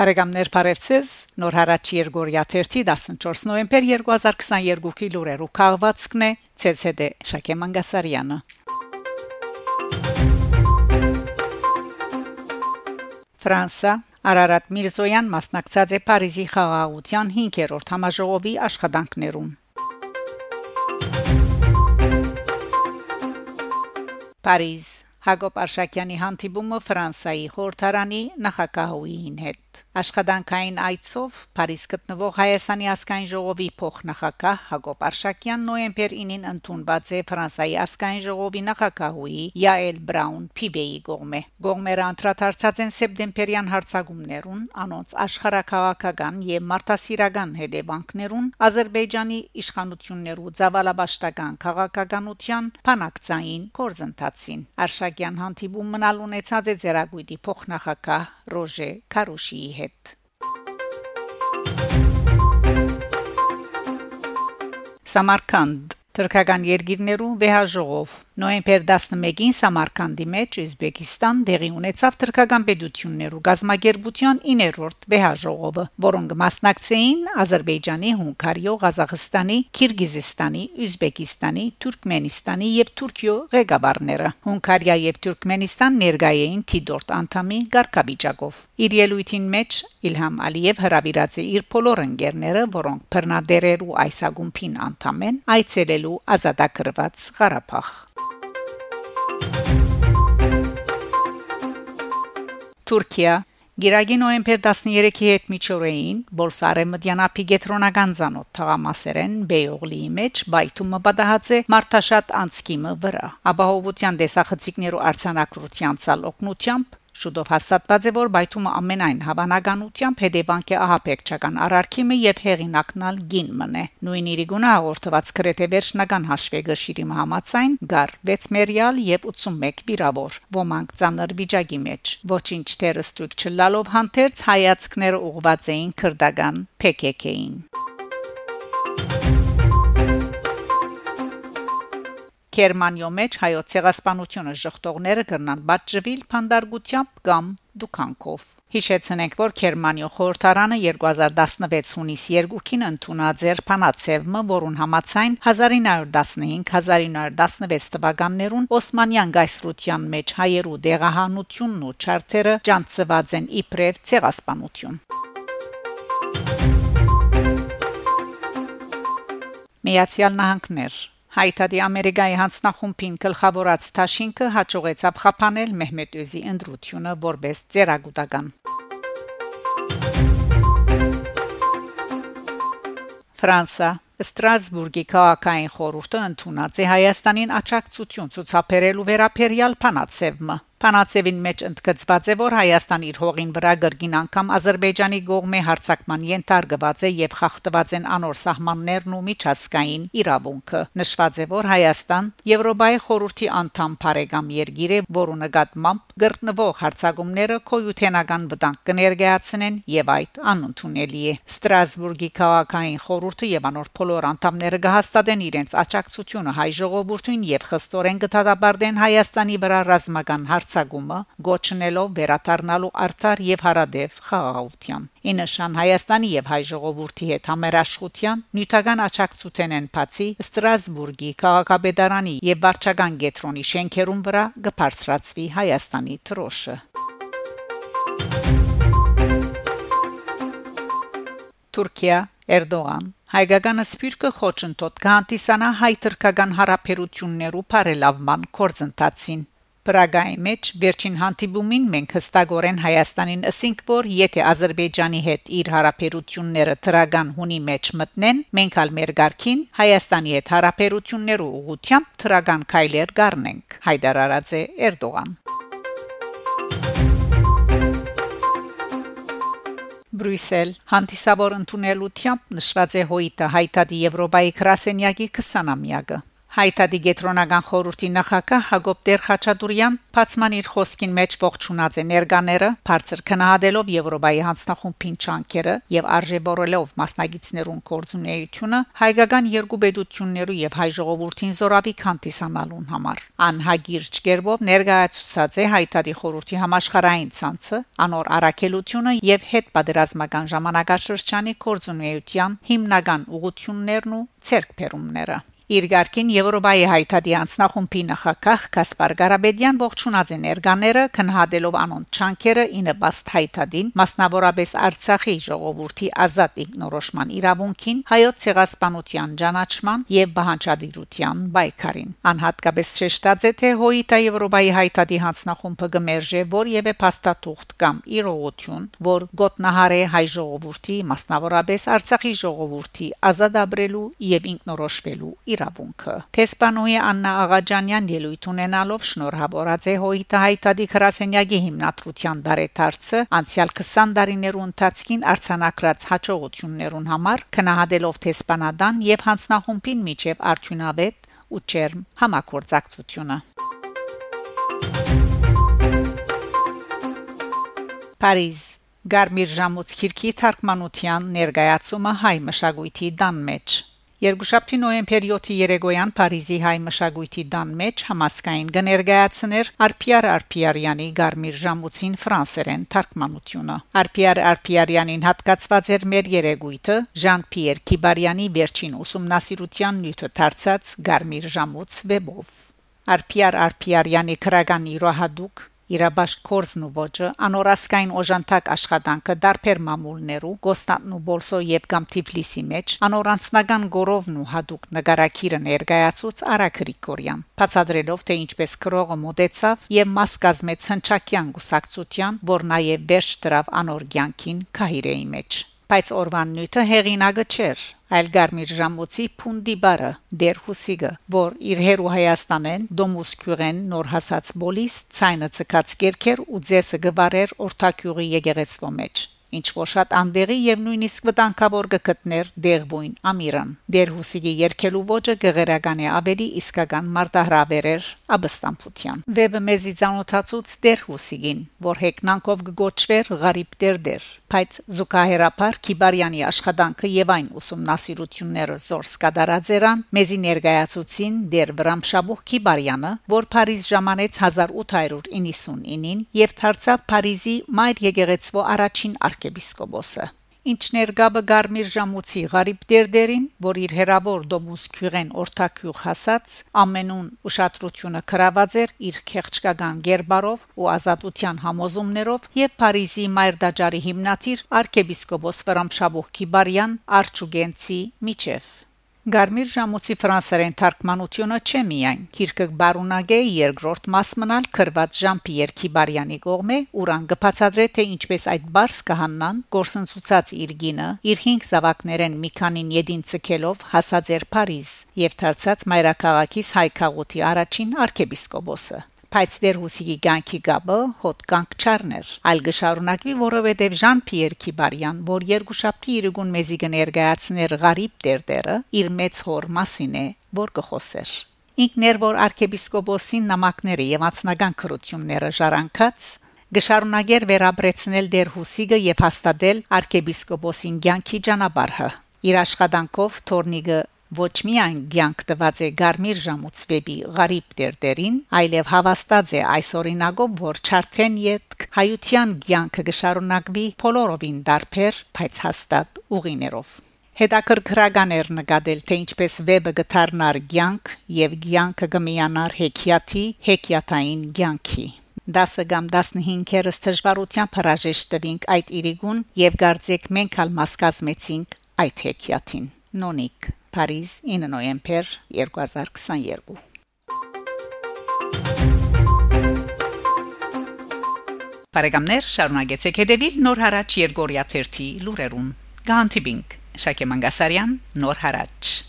Բարեկամներ Փարեվցես նոր հարաճ Երգորիա 14 նոյեմբեր 2022-ի լուրերու քաղվածքն է ՑՍԴ Շակե Մանգասարյանը Ֆրանսա. Արարատ Միրզոյան մասնակցած է Փարիզի խաղաղության 5-րդ համաժողովի աշխատանքներում Փարիզ. Հակոբ Արշակյանի հանդիպումը Ֆրանսայի խորհրդարանի նախագահուին հետ Աշխատանքային այցով Փարիզ գտնվող Հայաստանի ազգային ժողովի փոխնախագահ Հակոբ Արշակյան նոյեմբեր 9-ին ընդունված է Ֆրանսայի ազգային ժողովի նախագահուի Յաել Բրաուն Փիբեի գողմե Գողմերը անդրադարձած են սեպտեմբերյան հարցագումներուն անոնց աշխարհակաղակական եւ մարտահրավերական հետևանքներուն Ադրբեջանի իշխանություններու ցավալաբաշտական քաղաքականության փանակցային կորզընթացին Արշակյան հանդիպում մնալ ունեցած է ծերագույտի փոխնախագահ Ռոժե Կարուշիի հետ Սամարքանդ Թուրքական երկիրներու վեհաժողով Նոյեմբեր 11-ին Սամարկանդի մեջ Ուզբեկիստան դեղի ունեցավ թրկական պետություններու գազագերբության 9-րդ վեհաժողովը, որոնք մասնակցեին Ադրբեջանի, Հունգարիո, Ղազախստանի, Կիրգիզստանի, Ուզբեկիստանի, Թուրքմենստանի եւ Թուրքիո ղեկավարները։ Հունգարիա եւ Թուրքմենստան ներգայեին Թիդորտ անդամի ղարքաբիջակով։ Իր ելույթին մեջ Իլհամ Ալիև հրավիրած է իր բոլոր ընկերները, որոնք բռնադերերու այս ագումբին անդամ են, այցելելու ազատագրված Ղարաբաղ։ Թուրքիա Գիրագի նոեմբեր 13-ի հետ միջօրեին Բոլսարե մդյանապի գետրոնական ցանոթ թղամասերեն Բեյողլիի մեջ բայթումը պատահած է Մարտաշատ անցկիմը վրա։ Աբահովության դեսախցիկներու արցանակրության ցալ օկնությամբ Շուտով հաստատված է, որ բայթումը ամենայն հավանականությամբ հետևանք է ահապեկչական արարքիմը եւ հեղինակնալ գին մնե։ Նույն իրիգունը հաղորդված քրեթե վերջնական հաշվեգշիրի համացայն գար 6 մերիալ եւ 81 վիրավոր։ Ոմանք ցաներ վիճակի մեջ։ Ոչինչ թերստույք չլալով հանդերձ հայացքները ուղված էին քրդական PKK-ին։ Գերմանիո մեջ հայոց ցեղասպանությունը շղթողները կրնան բաճժվել փանդարգությամբ կամ դուքանքով Հիշեցնենք, որ Գերմանիո խորհրդարանը 2016 հունիս 2-ին ընդունած էր փանացևը, որուն համացայն 1915-1916 թվականներուն Օսմանյան գայսրության մեջ հայերու դեղահանությունն ու չարթերը ջանցված են իբրև ցեղասպանություն։ Միացյալ Նահանգներ Հայտարարի Ամերիկայի հանձնախումբին գլխավորած Թաշինկը հաջողեցավ խափանել Մեհմեդոզի ընդրությունը որպես ծերագուտական։ Ֆրանսա Ստրասբուրգի քաղաքային խորհուրդը ընդունած է Հայաստանին աջակցություն ցուցաբերելու վերաբերյալ փանացևը Փանացևին մեջ ընդգծված է, որ Հայաստան իր հողին վրա գրգին անգամ Ադրբեջանի գողմե հարցակման ենթարկված է եւ խախտված են անոր սահմաններն ու միջազգային իրավունքը։ Նշված է, որ Հայաստան Եվրոպայի խորհրդի անդամ բարեկամ երկիր է, որու նկատմամբ գրտնվող հարցակումները կոյութենական վտանգ կներկայացնեն եւ այդ անընդունելի է։ Ստրասբուրգի քաղաքային խորհուրդը եւ անոր բոլոր անդամները կհաստատեն իրենց աջակցությունը հայ ժողովրդին եւ խստորեն կդադարեն Հայաստանի վրա ռազմական հարց հարցագումը գոչնելով վերաթարնալու արդար եւ հարադեվ խաղաղության։ Ինշան Հայաստանի եւ հայ ժողովրդի հետ համերաշխության նյութական աչակցության են բացի Ստրասբուրգի քաղաքապետարանի եւ վարչական գետրոնի շենքերուն վրա կբարձրացվի Հայաստանի թրոշը։ Թուրքիա Էրդողան Հայկական սպիրկը խոչընդոտ կհանդիսանա հայ-թրքական հարաբերություններու բարելավման կորձընթացին Պրագայի մեջ վերջին հանդիպումին մենք հստակորեն Հայաստանին ասինք, որ եթե Ադրբեջանի հետ իր հարաբերությունները թրագան հունի մեջ մտնեն, մենք ալ մեր ղարքին Հայաստանի հետ հարաբերություններու ուղությամբ թրագան քայլեր գառնենք։ Հայդար Արաձե Էրդողան Բրյուսել հանդիսավոր ընդունելությամբ նշված է հոյիտը հայտարարի Եվրոպայի քրասենյակի 20-ամյակը Հայտարարի գետրոնական խորհրդի նախակահ Հակոբ Տեր-Խաչատուրյան բացման իր խոսքին մեջ ողջունած է ներկաները, բարձր քնահատելով Եվրոպայի հանձնախումբին չանկերը եւ արժեվորելով մասնագետներուն կորձունեությունը հայկական երկու պետություններու եւ հայ ժողովրդին զորավի քանտիսանալուն համար։ Անհագիր չկերբով ներկայացուցած է հայտարարի խորհրդի համաշխարհային ցանցը, անոր առաքելությունը եւ հետ պատերազմական ժամանակաշրջանի կորձունեության հիմնական ուղություններն ու ցերկբերումները Իր ղարքին Եվրոպայի հայտարարի անձնախումբի նախակահ Կասպար Ղարաբեդյան ողջունած է ներկաները քննադելով անոն չանկերը ինը բաստ հայտարարին մասնավորապես Արցախի ժողովրդի ազատ ինքնորոշման իրավունքին հայոց ցեղասպանության ճանաչման եւ բանջադիրության բայկարին անհատկապես շեշտած է թե հոյիտա Եվրոպայի հայտարարի հանձնախումբը գմերժե որևէ փաստաթուղթ կամ իրողություն որ գոտնահարե հայ ժողովրդի մասնավորապես Արցախի ժողովրդի ազատ ապրելու եւ ինքնորոշվելու իրավունքը։ Տեսփանուի Աննա Աղաջանյան ելույթ ունենալով շնորհավորած է հոյիտը հայտարարի քրասենյակի հիմնադրության դարեթարցը անցյալ 20 տարիներու ընթացքին արցանակրած հաջողություններուն համար քնահատելով տեսփանադան եւ հանձնախումբին միջև արդյունավետ ու ճերմ համակորձակցությունը Փարիզ. Գարմիր ժամուց քիրքի թարգմանության ներկայացումը հայ մշակույթի դան մեջ Երկուշաբթի նոյեմբեր 7-ի երեգոյան Փարիզի հայ մշակույթի դան մեջ համասկային կներկայացներ Արփիար Արփիարյանի Գարմիր Ժամուցին ֆրանսերեն թարգմանությունը։ Արփիար Արփիարյանին հատկացված էր մեր երեգույթը Ժան-Պիեր Կիբարյանի վերջին ուսումնասիրության նյութը դարձած Գարմիր Ժամուց վեբով։ Արփիար Արփիարյանի քրագանի ռոհադուկ Իրաբաշտ կորզն ու ոճը անորասկային օժանտակ աշխատանքը դարբեր մամուլներու Կոստանտնու Բոլսո եւ կամ Թիֆլիսի մեջ անորանցնական գորովն ու հadouk նկարակիրը ներկայացուց Արա Գրիգորյան բացադրելով թե ինչպես քրողը մոդեցավ եւ մաս կազմեց հնչակյան գուսակցության որ նաեւ վերջ դրավ անոր ցանկին քահիրեի մեջ բայց օրվան նյութը հեղինակը չէր այլ Գարմիր Ժամոցի Փունդի բարը դեր հուսիգը որ իր հերու Հայաստանեն դոմուս քյուրեն նոր հասած բոլիս ցայնը ցկած կերքեր ու ձեսը գվարեր օրթակյուղի եկեղեցվո մեջ ինչ որ շատ անդեղի եւ նույնիսկ վտանգավոր կգտներ դերվույն ամիրան դեր հուսիգի երկելու ոճը գեղերական է ավելի իսկական մարտահրավերեր աբստամփության վեբը մեզի ցանոթացուց դեր հուսիգին որ հեկնանքով գոչվեր գարիբ դերդեր բայց զուկահերապար Կիբարյանի աշխատանքը եւ այն ուսումնասիրությունները զորս կդարաձերան մեզի ներկայացուցին դեր Վրամշաբուխ Կիբարյանը որ Փարիզ ժամանեց 1899-ին եւ դարձավ Փարիզի մայր եկեղեցվո առաջին arczepiskopose ինչ ներգաբը Գարմիր Ժամուցի Ղարիբ Դերդերին, որ իր հերավոր Դոմուս Քյուրեն օրտակյուղ հասած ամենուն ուշադրությունը կրաված էր իր քեղճկական գերբարով ու ազատության համոզումներով եւ Փարիզի Մայրդաջարի հիմնադիր arczepiskopos Վրամշաբուխ Կիբարյան Արչուգենցի Միչև Գարմիր ժամոցի ֆրանսերեն թարգմանությունը չէ միայն քիրքը բարունագե երկրորդ մաս մնալ քրված Ժան-Պիեր Քիբարյանի կողմէ ուրան գբացադրե թե ինչպես այդ բարձ կհաննան գործընծուցած իր գինը իր 5 զավակներեն մի քանին յեդին ցկելով հասած էր Փարիզ եւ դարձած մայրաքաղաքից հայ քաղուտի առաջին arczepiskopos-ը բայց դեր հուսիի ցանկի գաբը հոտ կանք չարներ այլ գշարունակվի որովհետև Ժան Պիեր Քիբարյան որ երկու շաբթի իրգուն մեզի կներկայացներ Ղարիբ Տերտերը իր մեծ հոր մասին է որ կխոսեր ինքներ որ arczepiskopos-ին նամակները եւ անձնական քրությունները ժառանգած գշարունակեր վերաբրեցնել դեր հուսիգը եւ հաստատել arczepiskopos-ին ցանկի ճանապարհը իր աշխատանքով Թորնիգը ոչ միայն ցանկ տված է Գարմիր ժամուցվեբի Ղարիբ Տերտերին, այլև հավաստած է այս օրինակով, որ Չարթեն յետք հայության ցանկը գշարունակվի բոլորովին դարբեր, բայց հաստատ ուղիներով հետաքրքրականեր նկատել թե ինչպես վեբը գթարնար ցանկ եւ ցանկը գմիանար հեքիաթի հեքիաթային ցանկի դասը կամ 15-երս դժվարությամբ հրաժեշտ տվինք այդ իրիգուն եւ գարձեք մենք ալ մաս կազմեցինք այդ հեքիաթին նոնիկ Փարիզ 9 նոյեմբեր 2022 Բարեկամներ շարունակեցեք հետևել Նոր հարաճ Երգորիա 1-ի լուրերուն։ Գանտիբինգ Շակե Մանգասարյան Նոր հարաճ